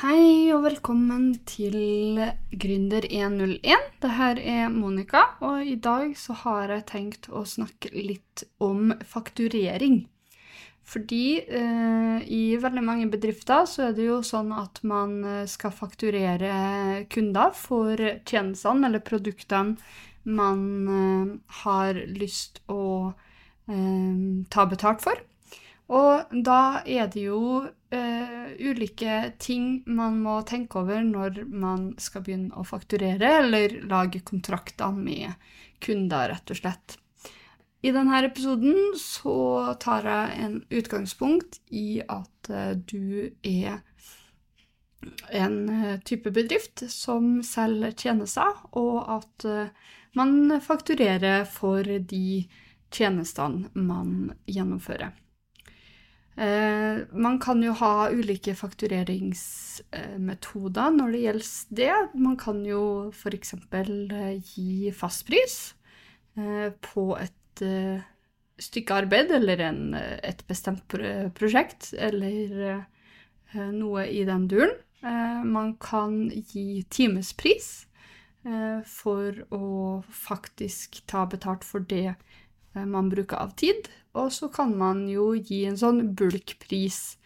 Hei og velkommen til Gründer 101. Det her er Monica, og i dag så har jeg tenkt å snakke litt om fakturering. Fordi eh, i veldig mange bedrifter så er det jo sånn at man eh, skal fakturere kunder for tjenestene eller produktene man eh, har lyst å eh, ta betalt for. Og da er det jo eh, ulike ting man må tenke over når man skal begynne å fakturere eller lage kontrakter med kunder, rett og slett. I denne episoden så tar jeg en utgangspunkt i at uh, du er en uh, type bedrift som selger tjenester, og at man fakturerer for de tjenestene man gjennomfører. Eh, man kan jo ha ulike faktureringsmetoder når det gjelder det. Man kan jo f.eks. Eh, gi fastpris eh, på et stykke arbeid eller en, et bestemt prosjekt, eller noe i den duren. Man kan gi timespris for å faktisk ta betalt for det man bruker av tid. Og så kan man jo gi en sånn bulkpris,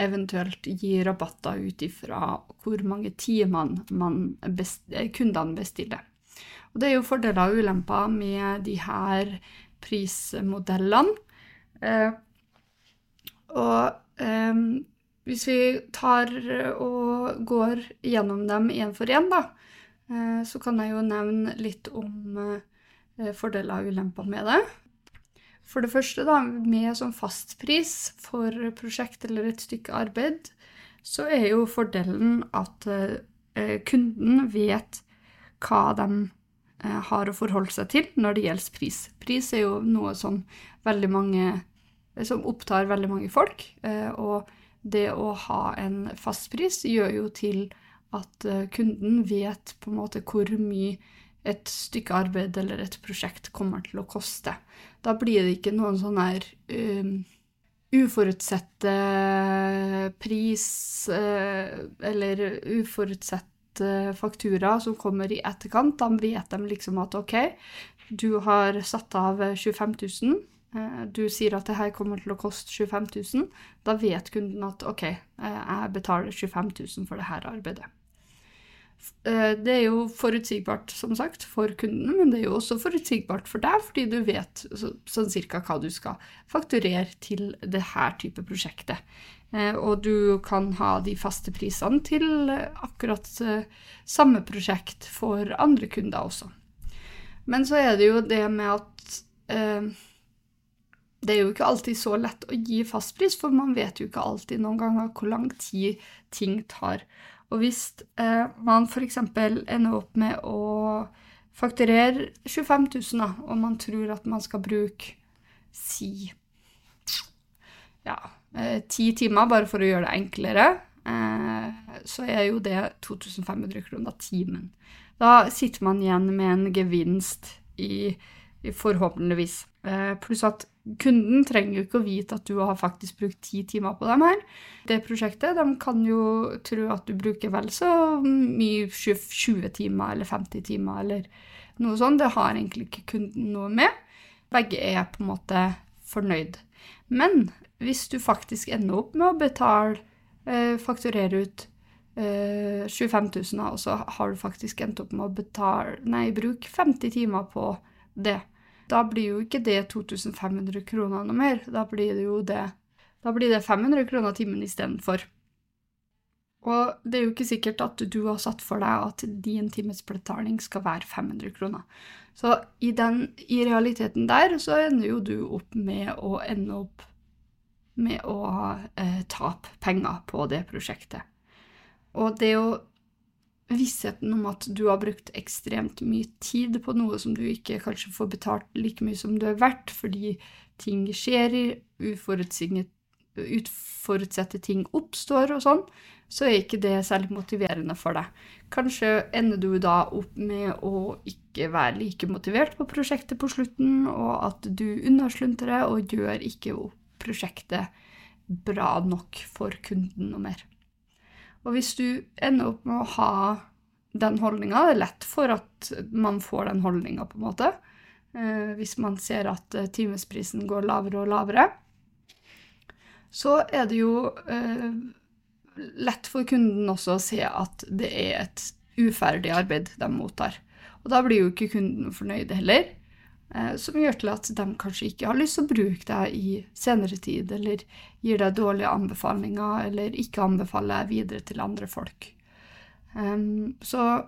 eventuelt gi rabatter ut ifra hvor mange timer best, kundene bestiller. Og det er jo fordeler og ulemper med de her prismodellene. Eh, og eh, hvis vi tar og går gjennom dem én for én, da, eh, så kan jeg jo nevne litt om eh, fordeler og ulemper med det. For det første, da, med sånn fastpris for prosjekt eller et stykke arbeid, så er jo fordelen at eh, kunden vet hva de eh, har å forholde seg til når det gjelder pris. Pris er jo noe som veldig mange som opptar veldig mange folk, eh, og det å ha en fastpris gjør jo til at eh, kunden vet på en måte hvor mye et stykke arbeid eller et prosjekt kommer til å koste. Da blir det ikke noen sånn her um, uforutsette pris uh, eller uforutsette faktura som kommer i etterkant. Da vet de liksom at OK, du har satt av 25 000. Uh, du sier at det her kommer til å koste 25 000. Da vet kunden at OK, jeg betaler 25 000 for det her arbeidet. Eh, det er jo forutsigbart, som sagt, for kunden, men det er jo også forutsigbart for deg, fordi du vet sånn cirka hva du skal fakturere til det her type prosjektet. Eh, og du kan ha de faste prisene til akkurat eh, samme prosjekt for andre kunder også. Men så er det jo det med at eh, det er jo ikke alltid så lett å gi fastpris, for man vet jo ikke alltid noen ganger hvor lang tid ting tar. Og hvis eh, man f.eks. ender opp med å fakturere 25 000, da, og man tror at man skal bruke si ja, eh, ti timer bare for å gjøre det enklere, eh, så er jo det 2500 kroner timen. Da sitter man igjen med en gevinst i forhåpentligvis. Eh, pluss at Kunden trenger jo ikke å vite at du har faktisk brukt ti timer på dem her. Det prosjektet de kan jo tro at du bruker vel så mye 20 timer eller 50 timer eller noe sånt. Det har egentlig ikke kunden noe med. Begge er på en måte fornøyd. Men hvis du faktisk ender opp med å betale, eh, fakturere ut eh, 25 000, og så har du faktisk endt opp med å betale, nei, bruke 50 timer på det, da blir jo ikke det 2500 kroner noe mer. Da blir det jo det Da blir det 500 kroner timen istedenfor. Og det er jo ikke sikkert at du har satt for deg at din timesbetaling skal være 500 kroner. Så i, den, i realiteten der så ender jo du opp med å ende opp med å eh, tape penger på det prosjektet. Og det å vissheten om at du har brukt ekstremt mye tid på noe som du ikke kanskje får betalt like mye som du er verdt, fordi ting skjer, uforutsette ting oppstår og sånn, så er ikke det særlig motiverende for deg. Kanskje ender du da opp med å ikke være like motivert på prosjektet på slutten, og at du unnasluntrer og gjør ikke prosjektet bra nok for kunden noe mer. Og hvis du ender opp med å ha den holdninga, det er lett for at man får den holdninga, på en måte, eh, hvis man ser at eh, timesprisen går lavere og lavere, så er det jo eh, lett for kunden også å se at det er et uferdig arbeid de mottar. Og da blir jo ikke kunden fornøyd heller, som gjør til at de kanskje ikke har lyst til å bruke deg i senere tid, eller gir deg dårlige anbefalinger, eller ikke anbefaler deg videre til andre folk. Um, så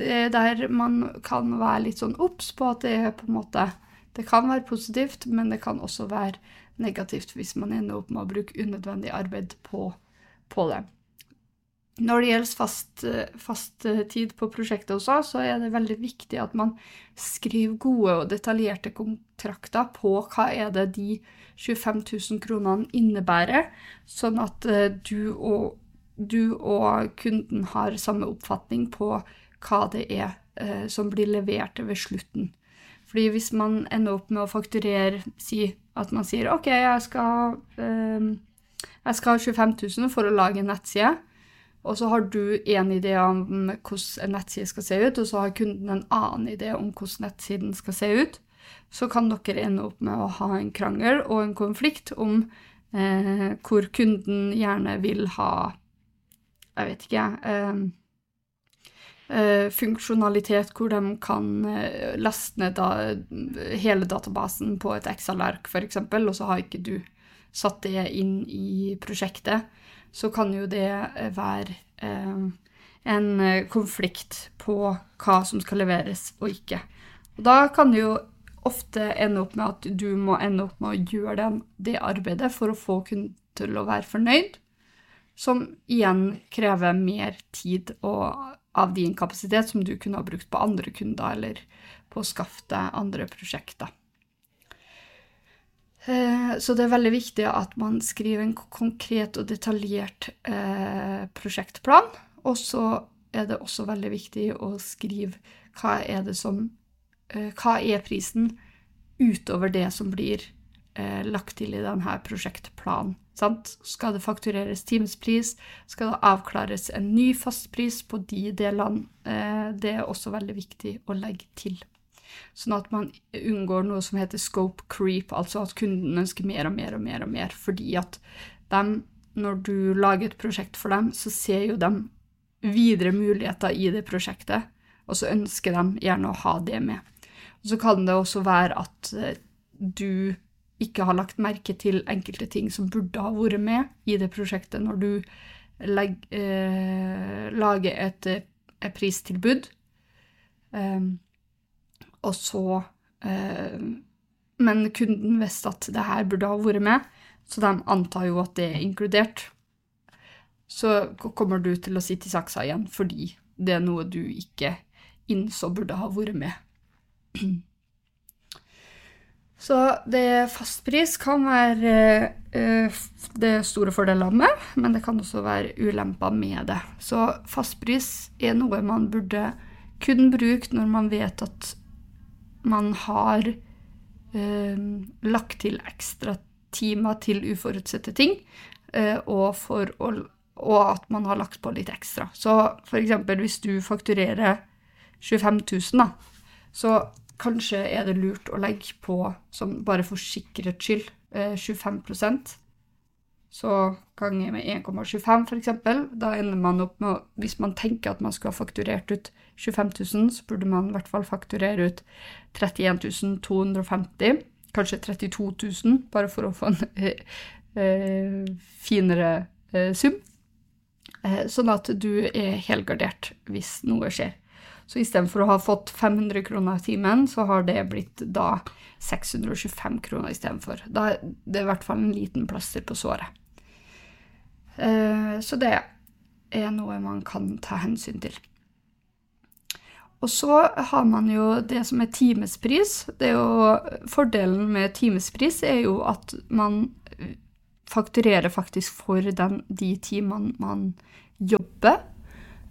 det er der man kan være litt sånn obs på at det er på en måte Det kan være positivt, men det kan også være negativt hvis man ender opp med å bruke unødvendig arbeid på, på det. Når det gjelder fast, fast, tid på prosjektet også, så er det veldig viktig at man skriver gode og detaljerte kontrakter på hva er det de 25 000 kronene innebærer, sånn at eh, du og, du og kunden har samme oppfatning på hva det er eh, som blir levert ved slutten. Fordi hvis man ender opp med å fakturere, si at man sier OK, jeg skal, eh, jeg skal ha 25 000 for å lage en nettside og så har du en idé om hvordan en nettside skal se ut, og så har kunden en annen idé om hvordan nettsiden skal se ut, så kan dere ende opp med å ha en krangel og en konflikt om eh, hvor kunden gjerne vil ha Jeg vet ikke eh, eh, funksjonalitet hvor de kan eh, laste ned da, hele databasen på et Excel-ark, f.eks., og så har ikke du satt det inn i prosjektet så kan jo det eh, være eh, en eh, konflikt på hva som skal leveres og ikke. Og da kan det jo ofte ende opp med at du må ende opp med å gjøre den, det arbeidet for å få kunden til å være fornøyd, som igjen krever mer tid og av din kapasitet som du kunne ha brukt på andre kunder eller på å skaffe deg andre prosjekter. Eh, så det er veldig viktig at man skriver en konkret og detaljert eh, prosjektplan. Og så er det også veldig viktig å skrive hva er som eh, Hva er prisen utover det som blir lagt til i denne prosjektplanen. Sant? Skal det faktureres timespris? Skal det avklares en ny fastpris på de delene? Det er også veldig viktig å legge til. Sånn at man unngår noe som heter scope creep, altså at kunden ønsker mer og mer og mer og mer. Fordi at de, når du lager et prosjekt for dem, så ser jo de videre muligheter i det prosjektet, og så ønsker de gjerne å ha det med. Og så kan det også være at eh, du ikke har lagt merke til enkelte ting som burde ha vært med i det prosjektet når du legger, eh, lager et, et pristilbud. Um, og så eh, Men kunden visste at det her burde ha vært med, så de antar jo at det er inkludert. Så kommer du til å sitte i saksa igjen fordi det er noe du ikke innså burde ha vært med. Så det fastpris kan være eh, det store fordelene med, men det kan også være ulemper med det. Så fastpris er noe man burde kun bruke når man vet at man har eh, lagt til ekstra timer til uforutsette ting, eh, og, å, og, at man har lagt på litt ekstra. Så f.eks. hvis du fakturerer 25 000, da, så kanskje er det lurt å legge på, som bare for sikkerhets skyld, eh, 25% så ganger med 1,25 f.eks. Da ender man opp med Hvis man tenker at man skulle ha fakturert ut 25 000, så burde man i hvert fall fakturere ut 31 250, kanskje 32 000, bare for å få en eh, eh, finere eh, sum. Eh, sånn at du er helgardert hvis noe skjer. Så istedenfor å ha fått 500 kroner i timen, så har det blitt da 625 kroner istedenfor. Da er det i hvert fall en liten plaster på såret. Eh, så det er noe man kan ta hensyn til. Og så har man jo det som er timespris. Er jo, fordelen med timespris er jo at man fakturerer faktisk for den, de timene man jobber.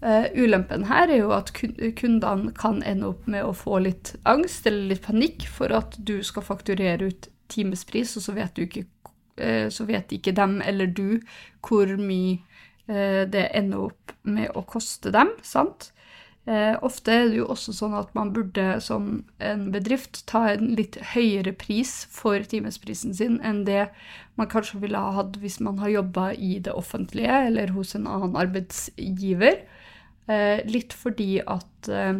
Uh, ulempen her er jo at kundene kan ende opp med å få litt angst eller litt panikk for at du skal fakturere ut timespris, og så vet, ikke, uh, så vet ikke dem eller du hvor mye uh, det ender opp med å koste dem, sant? Eh, ofte er det jo også sånn at man burde som en bedrift ta en litt høyere pris for timesprisen sin enn det man kanskje ville ha hatt hvis man har jobba i det offentlige eller hos en annen arbeidsgiver. Eh, litt fordi at eh,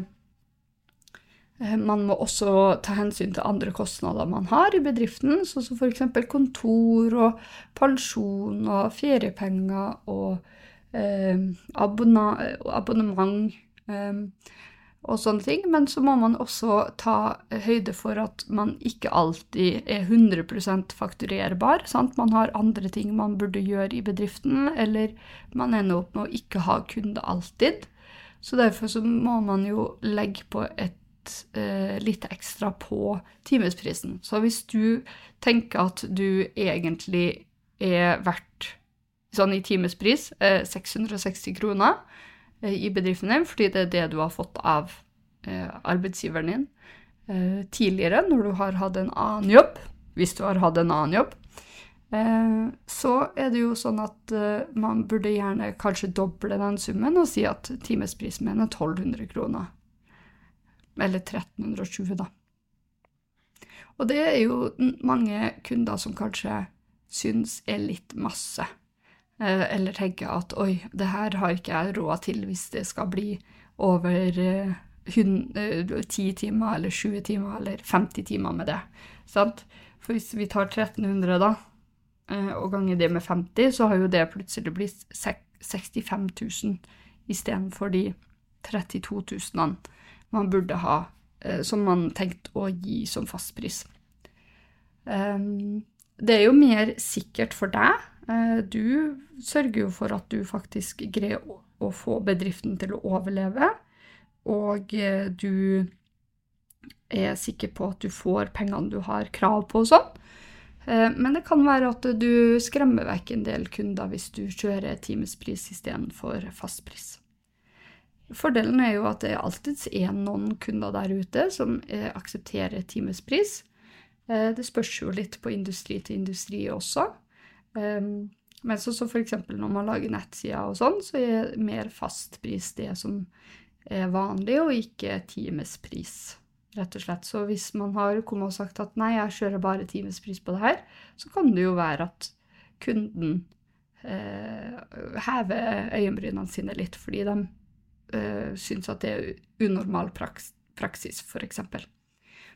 man må også ta hensyn til andre kostnader man har i bedriften, sånn som f.eks. kontor og pensjon og feriepenger og eh, abonnement og sånne ting. Men så må man også ta høyde for at man ikke alltid er 100% fakturerbar. Sant? Man har andre ting man burde gjøre i bedriften, eller man ender opp med å ikke ha kunde alltid. Så derfor så må man jo legge på et eh, litt ekstra på timesprisen. Så hvis du tenker at du egentlig er verdt sånn i timespris eh, 660 kroner eh, i bedriften din, fordi det er det du har fått av eh, arbeidsgiveren din eh, tidligere, når du har hatt en annen jobb, hvis du har hatt en annen jobb, eh, så er det jo sånn at man burde gjerne kanskje doble den summen og si at timesprisen min er 1200 kroner. Eller 1320, da. Og det er jo mange kunder som kanskje syns er litt masse. Eh, eller tenker at oi, det her har ikke jeg råd til hvis det skal bli over eh, eh, ti timer eller 20 timer eller 50 timer med det. Sant? For hvis vi tar 1300 da, og ganger det med 50, så har jo det plutselig blitt 65 000 istedenfor de 32 000 man burde ha, eh, som man tenkte å gi som fastpris. Um, det er jo mer sikkert for deg. Uh, du sørger jo for at du faktisk greier å, få bedriften til å overleve, og uh, du er sikker på at du får pengene du har krav på og sånn. Uh, men det kan være at du skremmer vekk en del kunder hvis du kjører timespris istedenfor fastpris. Fordelen er jo at det alltids er noen kunder der ute som eh, aksepterer timespris. Eh, det spørs jo litt på industri til industri også. Um, men så, så f.eks. når man lager nettsider og sånn, så er mer fastpris det som er vanlig, og ikke timespris, rett og slett. Så hvis man har kommet og sagt at nei, jeg kjører bare timespris på det her, så kan det jo være at kunden eh, hever øyenbrynene sine litt, fordi de uh, syns at det er unormal praks praksis, f.eks.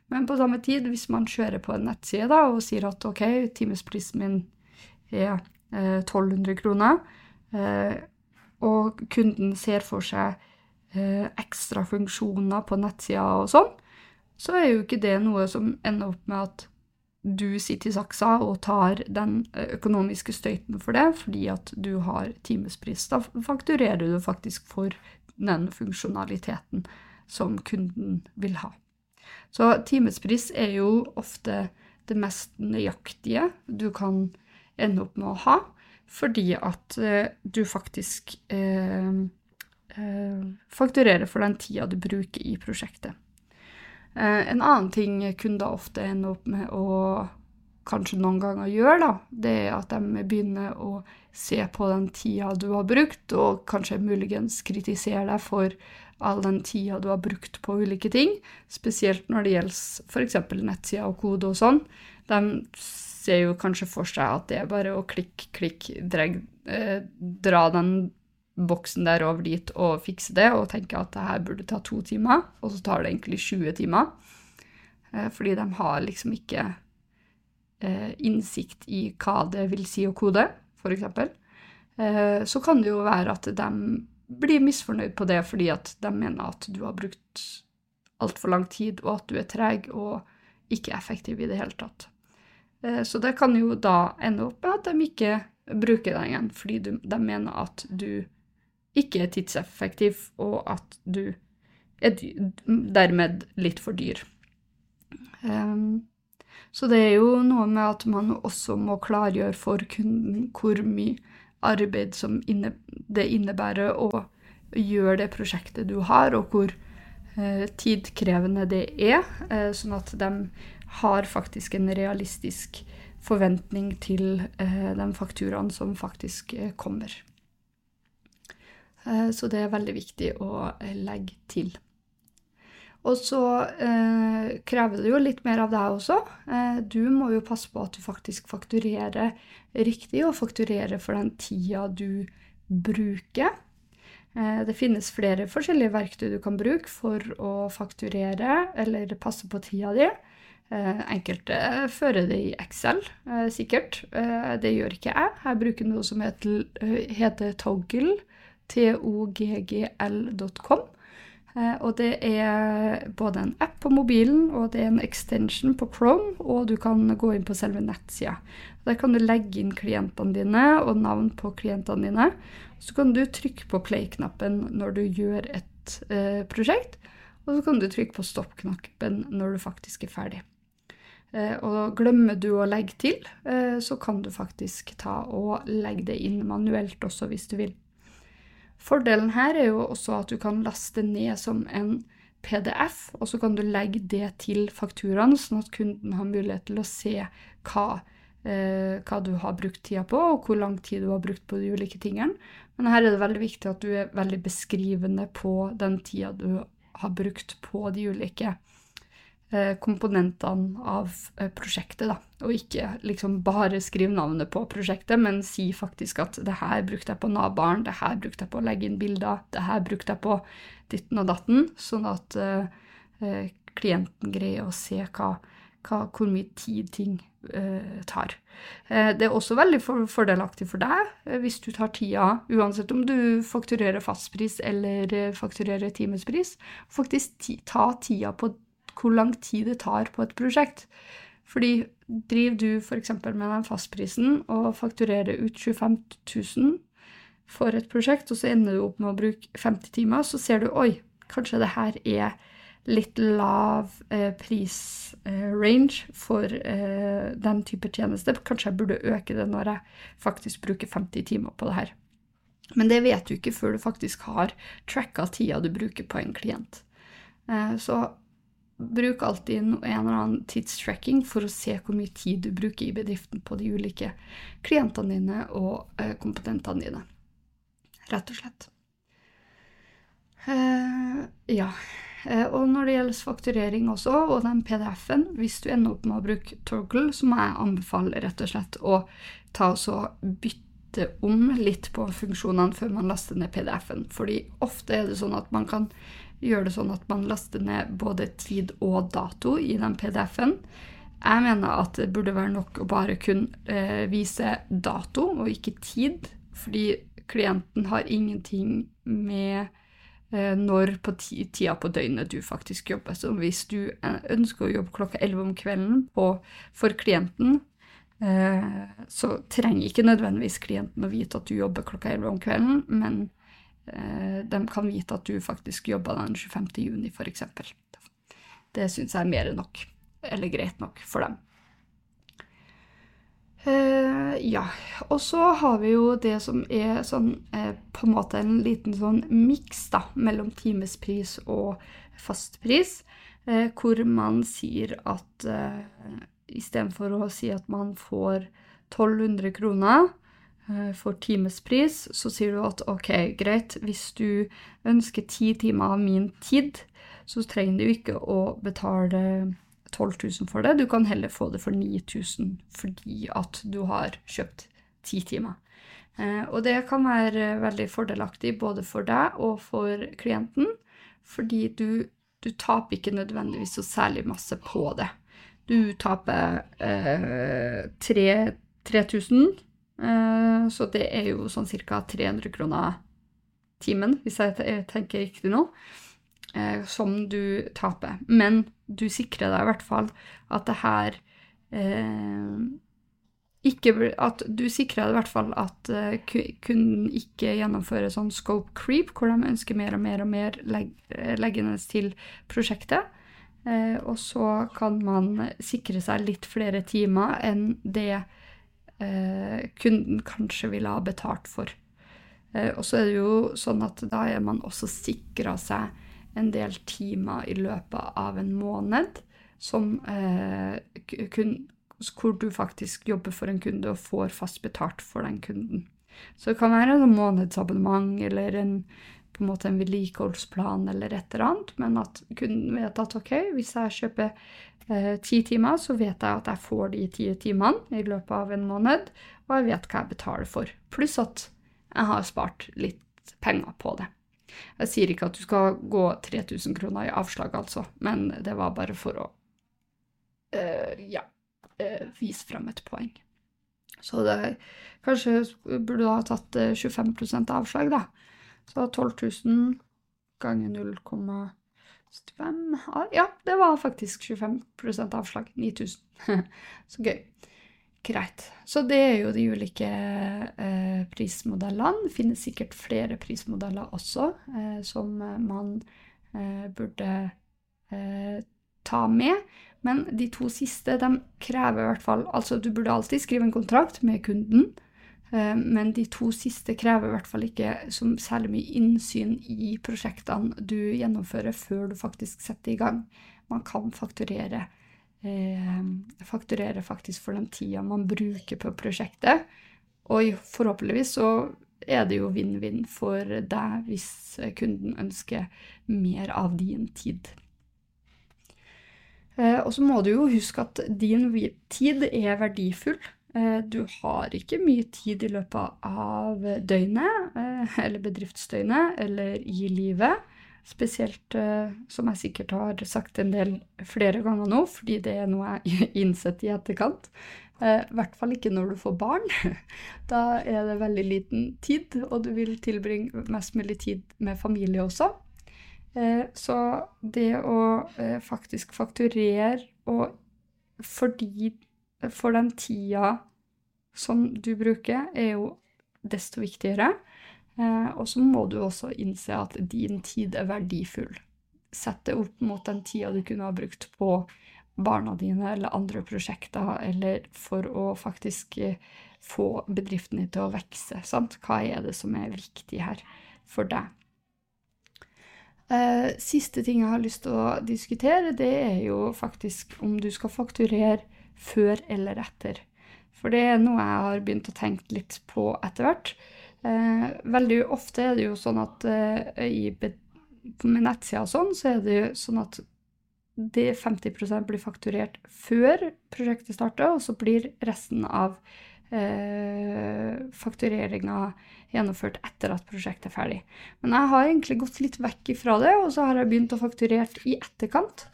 Men på samme tid, hvis man kjører på en nettside da, og sier at ok, timesprisen min er uh, 1200 kroner, uh, og kunden ser for seg uh, ekstra funksjoner på nettsida og sånn, så er jo ikke det noe som ender opp med at du sitter i saksa og tar den økonomiske støyten for det fordi at du har timespris. Da fakturerer du faktisk for den funksjonaliteten som kunden vil ha. Så timespris er jo ofte det mest nøyaktige du kan ende opp med å ha, fordi at eh, du faktisk eh, eh, fakturerer for den tida du bruker i prosjektet. Eh, en annen ting kunder ofte ender opp med å kanskje noen ganger gjør, da, det er at de begynner å se på den tida du har brukt, og kanskje muligens kritisere deg for all den tida du har brukt på ulike ting, spesielt når det gjelder f.eks. nettsider og kode og sånn. De ser jo kanskje for seg at det er bare å klikk, klikk, dreg, eh, dra den boksen der over dit og fikse det, og tenke at det her burde ta to timer, og så tar det egentlig 20 timer. Eh, fordi de har liksom ikke eh, innsikt i hva det vil si å kode, f.eks., eh, så kan det jo være at de blir misfornøyd på det fordi at de mener at du har brukt altfor lang tid, og at du er treg og ikke effektiv i det hele tatt. Eh, så det kan jo da ende opp med at de ikke bruker deg igjen, fordi de mener at du ikke er tidseffektiv, og at du er dermed litt for dyr. Um, så det er jo noe med at man også må klargjøre for kunden hvor mye arbeid som det innebærer å gjøre det prosjektet du har, og hvor eh, tidkrevende det er, eh, sånn at de har faktisk en realistisk forventning til eh, de fakturaene som faktisk eh, kommer. Eh, så det er veldig viktig å legge til. Og så eh, krever det jo litt mer av deg også. Eh, du må jo passe på at du faktisk fakturerer riktig, og fakturerer for den tida du bruker. Det finnes flere forskjellige verktøy du kan bruke for å fakturere eller passe på tida di. Eh, enkelte fører det i Excel, eh, sikkert. Eh, det gjør ikke jeg. Jeg bruker noe som heter, heter Toggle, toggl.com. Og det er både en app på mobilen, og det er en extension på Chrome, og du kan gå inn på selve nettsida. Der kan du legge inn klientene dine og navn på klientene dine. Så kan du trykke på play-knappen når du gjør et eh, prosjekt, og så kan du trykke på stopp-knappen når du faktisk er ferdig. Eh, og glemmer du å legge til, eh, så kan du faktisk ta og legge det inn manuelt også, hvis du vil. Fordelen her er jo også at du kan laste ned som en PDF, og så kan du legge det til fakturaen, sånn at kunden har mulighet til å se hva, eh, hva du har brukt tida på, og hvor lang tid du har brukt på de ulike tingene. Men her er det veldig viktig at du er veldig beskrivende på den tida du har brukt på de ulike Eh, komponentene av eh, prosjektet, da. Og ikke liksom bare skrive navnet på prosjektet, men si faktisk at det her brukte jeg på naboen, det her brukte jeg på å legge inn bilder, det her brukte jeg på ditten og datten, sånn at uh, klienten greier å se hva, hva, hvor mye tid ting uh, tar. Uh, det er også veldig for, fordelaktig for deg hvis du tar tida, uansett om du fakturerer fastpris eller fakturerer timespris, faktisk ti, ta tida på hvor lang tid det tar på et prosjekt. Fordi driver du f.eks. med den fastprisen og fakturerer ut 25 000 for et prosjekt, og så ender du opp med å bruke 50 timer, så ser du oi, kanskje det her er litt lav eh, prisrange eh, for eh, den type tjeneste. Kanskje jeg burde øke det når jeg faktisk bruker 50 timer på det her. Men det vet du ikke før du faktisk har tracka tida du bruker på en klient. Eh, så Bruk alltid en eller annen tidstracking for å se hvor mye tid du bruker i bedriften på de ulike klientene dine og kompetentene dine. Rett og slett. Uh, ja. Eh, og når det gjelder fakturering også, og den PDF-en, hvis du ender opp med å bruke Torgle, så må jeg anbefale rett og slett å ta og bytte om litt på funksjonene før man laster ned PDF-en. Fordi ofte er det sånn at man kan gjør det sånn at man laster ned både tid og dato i den PDF-en. Jeg mener at det burde være nok å bare kun eh, vise dato og ikke tid, fordi klienten har ingenting med eh, når på tida på døgnet du faktisk jobber. Så hvis du eh, ønsker å jobbe klokka 11 om kvelden på, for klienten, så trenger ikke nødvendigvis klienten å vite at du jobber klokka 11 om kvelden, men de kan vite at du faktisk jobba den 25. juni, f.eks. Det syns jeg er mer enn nok, eller greit nok, for dem. Uh, ja. Og så har vi jo det som er sånn uh, på en måte en liten sånn miks mellom timespris og fastpris, uh, hvor man sier at uh, istedenfor å si at man får 1200 kroner, Eh, for timespris, så sier du at ok, greit, hvis du ønsker ti timer av min tid, så trenger du ikke å betale 12 000 for det. Du kan heller få det for 9000 fordi at du har kjøpt ti timer. Eh, og det kan være veldig fordelaktig både for deg og for klienten, fordi du, du taper ikke nødvendigvis så særlig masse på det. Du taper eh, 3000 Eh, så det er jo sånn ca. 300 kroner timen, hvis jeg tenker riktig nå, eh, som du taper. Men du sikrer deg i hvert fall at det her eh, ikke, at du sikrer deg i hvert fall at kunden ikke gjennomfører sånn scope creep, hvor de ønsker mer og mer og mer legg, leggende til prosjektet. Eh, og så kan man sikre seg litt flere timer enn det eh, kunden kanskje ville ha betalt for. Eh, og så er det jo sånn at da er man også sikra seg en del timer i løpet av en måned som eh, kun, hvor du faktisk jobber for en kunde og får fast betalt for den kunden. Så det kan være en månedsabonnement eller en, på en måte en vedlikeholdsplan eller et eller annet, men at kunden vet at ok, hvis jeg kjøper eh, ti timer, så vet jeg at jeg får de ti timene i løpet av en måned, og jeg vet hva jeg betaler for. Pluss at jeg har spart litt penger på det. Jeg sier ikke at du skal gå 3000 kroner i avslag, altså, men det var bare for å eh, ja, eh, vise frem et poeng. Så det kanskje burde du ha tatt 25 eh, avslag, da. Så 12 000 ganger 0,75 Ja, det var faktisk 25% avslag. 9000. Så gøy. Greit. Så det er jo de ulike eh, prismodellene. Det finnes sikkert flere prismodeller også eh, som man eh, burde eh, ta med. Men de to siste de krever i hvert fall Altså, du burde alltid skrive en kontrakt med kunden. Eh, men de to siste krever i hvert fall ikke særlig mye innsyn i prosjektene du gjennomfører før du faktisk setter i gang. Man kan fakturere eh, fakturere faktisk for den tida man bruker på prosjektet. Og forhåpentligvis så er det jo vinn-vinn for deg hvis kunden ønsker mer av din tid. Eh, og så må du jo huske at din tid er verdifull. Eh, du har ikke mye tid i løpet av døgnet, eh, eller bedriftsdøgnet, eller i livet. Spesielt uh, som jeg sikkert har sagt en del flere ganger nå, fordi det er noe jeg innsett i etterkant. I hvert fall ikke når du får barn. Da er det veldig liten tid, og du vil tilbringe mest mulig tid med familie også. Så det å faktisk fakturere og fordi For den tida som du bruker, er jo desto viktigere. Eh, og så må du også innse at din tid er verdifull. Sett det opp mot den tida du kunne ha brukt på barna dine eller andre prosjekter, eller for å faktisk eh, få bedriften din til å vokse. Hva er det som er viktig her for deg? Eh, siste ting jeg har lyst til å diskutere, det er jo faktisk om du skal fakturere før eller etter. For det er noe jeg har begynt å tenke litt på etter hvert. Eh, veldig ofte er det jo sånn at eh, i, med nettsider og sånn, så er det jo sånn at det 50% blir fakturert før prosjektet starter, og så blir resten av eh, faktureringa gjennomført etter at prosjektet er ferdig. Men jeg har egentlig gått litt vekk ifra det, og så har jeg begynt å fakturere i etterkant.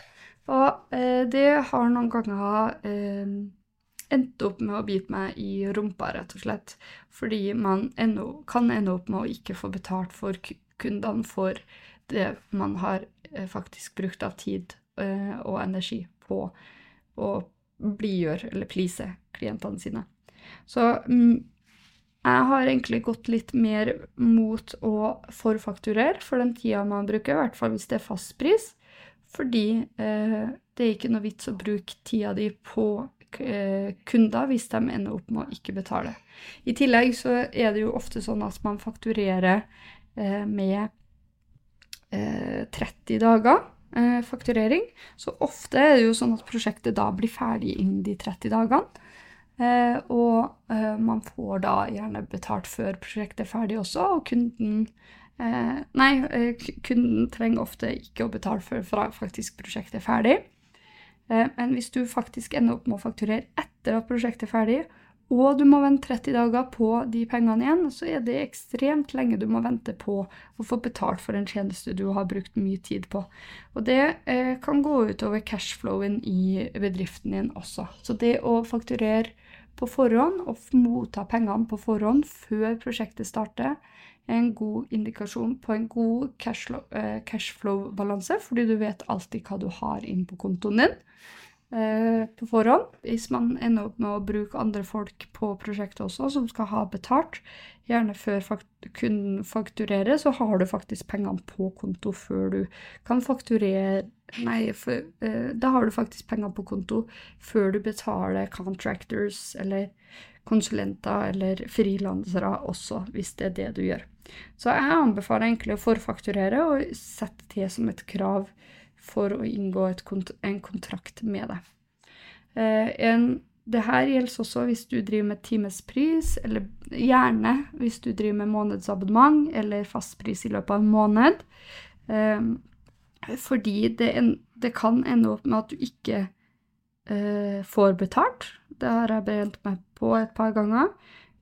Og eh, det har noen ganger eh, endt opp med å bite meg i rumpa, rett og slett. Fordi man enda, kan ende opp med å ikke få betalt for kundene for det man har eh, faktisk brukt av tid eh, og energi på å blidgjøre eller please klientene sine. Så mm, jeg har egentlig gått litt mer mot å forfakturere for den tida man bruker, i hvert fall hvis det er fastpris. Fordi eh, det er ikke noe vits å bruke tida di på Eh, kunder hvis de ender opp med å ikke betale. I tillegg så er det jo ofte sånn at man fakturerer eh, med 30 eh, dager fakturering. Så ofte er det jo sånn at prosjektet da blir ferdig innen de 30 dagene. og man får da gjerne betalt før prosjektet er ferdig også, og kunden Nei, kunden trenger ofte ikke å betale før faktisk prosjektet er ferdig. Eh, men hvis du faktisk ender opp med å fakturere etter at prosjektet er ferdig, og du må vente 30 dager på de pengene igjen, så er det ekstremt lenge du må vente på å få betalt for en tjeneste du har brukt mye tid på. Og det eh, kan gå utover cashflowen i bedriften din også. Så det å fakturere på forhånd og motta pengene på forhånd før prosjektet starter, er en god indikasjon på en god cashflow-balanse, cash fordi du vet alltid hva du har inn på kontoen din eh, på forhånd. Hvis man ender opp med å bruke andre folk på prosjektet også, som skal ha betalt, gjerne før fakt kunden fakturerer, så har du faktisk pengene på konto før du kan fakturere Nei, for, eh, da har du faktisk penger på konto før du betaler contractors eller konsulenter eller frilansere også, hvis det er det du gjør. Så jeg anbefaler egentlig å forfakturere og sette det som et krav for å inngå kont en kontrakt med deg. Eh, her gjelder også hvis du driver med timespris, eller gjerne hvis du driver med månedsabonnement eller fastpris i løpet av en måned. Eh, fordi det, en, det, kan ende opp med at du ikke eh, får betalt. Det har jeg brent meg på et par ganger.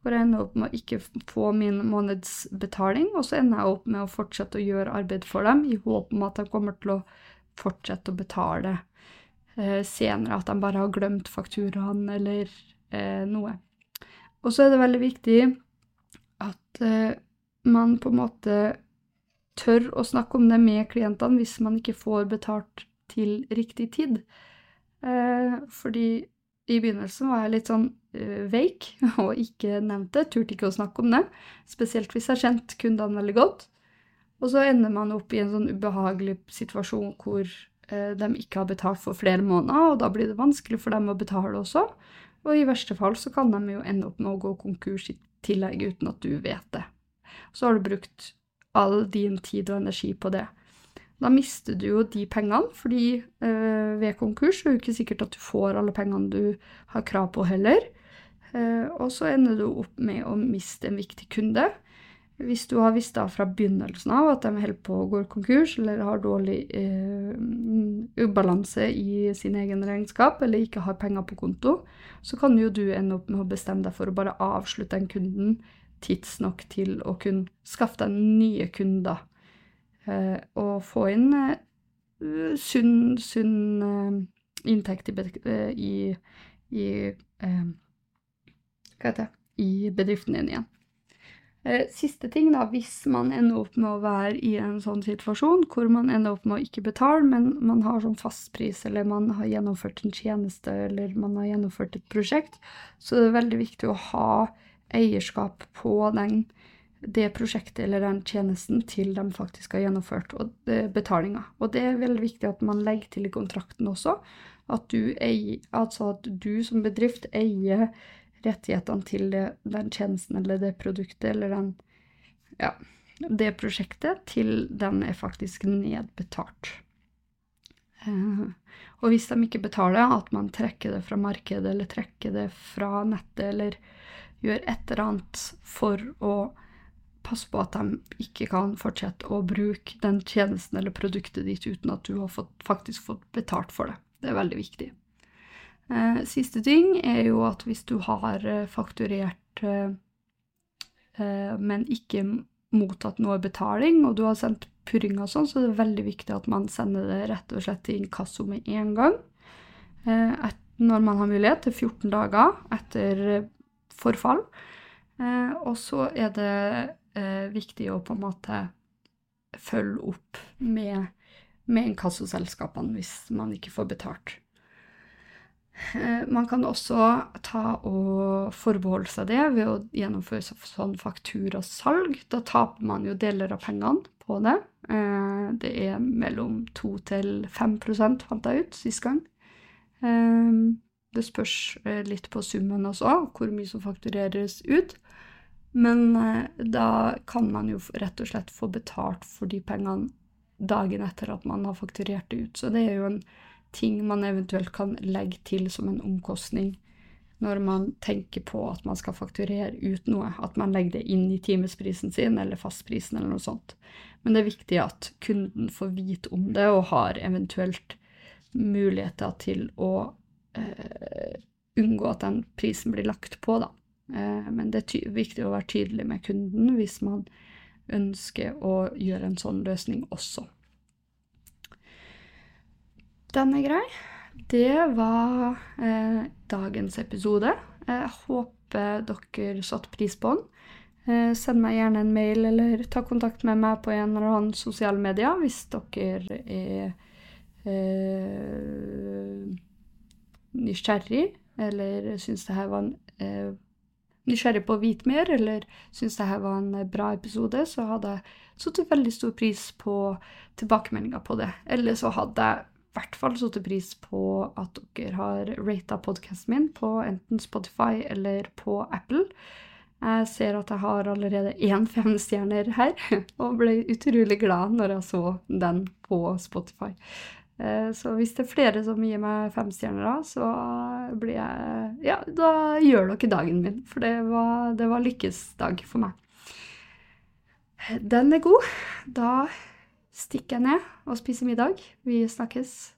Hvor jeg ender opp med å ikke få min månedsbetaling, og så ender jeg opp med å fortsette å gjøre arbeid for dem i håp om at de kommer til å fortsette å betale eh, senere. At de bare har glemt fakturaen eller eh, noe. Og så er det veldig viktig at eh, man på en måte tør å snakke om det med klientene hvis man ikke får betalt til riktig tid. Eh, fordi i begynnelsen var jeg litt sånn uh, veik og ikke nevnte, turte ikke å snakke om det. Spesielt hvis jeg kjente kundene veldig godt. Og så ender man opp i en sånn ubehagelig situasjon hvor uh, de ikke har betalt for flere måneder, og da blir det vanskelig for dem å betale også. Og i verste fall så kan de jo ende opp med å gå konkurs i tillegg uten at du vet det. Så har du brukt all din tid og energi på det. Da mister du jo de pengene, fordi eh, ved konkurs er det jo ikke sikkert at du får alle pengene du har krav på heller. Eh, og så ender du opp med å miste en viktig kunde. Hvis du har visst da fra begynnelsen av at de holder på å gå konkurs, eller har dårlig eh, ubalanse i sin egen regnskap, eller ikke har penger på konto, så kan jo du ende opp med å bestemme deg for å bare avslutte den kunden tidsnok til å kunne skaffe deg nye kunder og få inn eh, sunn, sunn eh, inntekt i, i, i Hva heter det? I bedriften din igjen. Siste ting, da, hvis man ender opp med å være i en sånn situasjon hvor man ender opp med å ikke betale, men man har sånn fastpris, eller man har gjennomført en tjeneste, eller man har gjennomført et prosjekt, så det er veldig viktig å ha eierskap på den det prosjektet eller den tjenesten til de faktisk har gjennomført, og betalinga. Og det er veldig viktig at man legger til i kontrakten også at du, eier, altså at du som bedrift eier rettighetene til det, den tjenesten eller det produktet eller den, ja, det prosjektet til den er faktisk nedbetalt. Uh, og hvis de ikke betaler, at man trekker det fra markedet eller trekker det fra nettet eller gjør et eller annet for å passe på at de ikke kan fortsette å bruke den tjenesten eller produktet ditt uten at du har fått, faktisk fått betalt for det. Det er veldig viktig. Eh, siste ting er jo at hvis du har eh, fakturert, eh, eh, men ikke mottatt noe betaling, og du har sendt purringer og sånn, så det veldig viktig at man sender det rett og slett til inkasso med en gang. Eh, et, når man har mulighet, til 14 dager etter forfall. Eh, og så er det eh, viktig å på en måte følge opp med, med inkassoselskapene hvis man ikke får betalt. Eh, man kan også ta og forbeholde seg det ved å gjennomføre sånn fakturasalg. Da taper man jo deler av pengene på det. Eh, det er mellom 2 til 5 fant jeg ut sist gang. Eh, det spørs litt på summen også, hvor mye som faktureres ut. Men eh, da kan man jo rett og slett få betalt for de pengene dagen etter at man har fakturert det ut. Så det er jo en ting man eventuelt kan legge til som en omkostning når man tenker på at man skal fakturere ut noe. At man legger det inn i timesprisen sin eller fastprisen eller noe sånt. Men det er viktig at kunden får vite om det og har eventuelt muligheter til å eh, unngå at den prisen blir lagt på, da. Eh, men det er viktig å være tydelig med kunden hvis man ønsker å gjøre en sånn løsning også. Den er grei. Det var eh, dagens episode. Jeg håper dere satte pris på den. Eh, send meg gjerne en mail eller ta kontakt med meg på en eller annen sosiale medier hvis dere er eh, nysgjerrig eller syns det her var en eh, nysgjerrig på å vite mer, eller syns dette var en bra episode, så hadde jeg satt veldig stor pris på tilbakemeldinger på det. Eller så hadde jeg i hvert fall satt pris på at dere har rata podkasten min på enten Spotify eller på Apple. Jeg ser at jeg har allerede én femstjerner her, og ble utrolig glad når jeg så den på Spotify. Eh, så hvis det er flere som gir meg femstjerner, så blir jeg Ja, da gjør dere dagen min, for det var, det var lykkesdag for meg. Den er god. Da stikker jeg ned og spiser middag. Vi snakkes.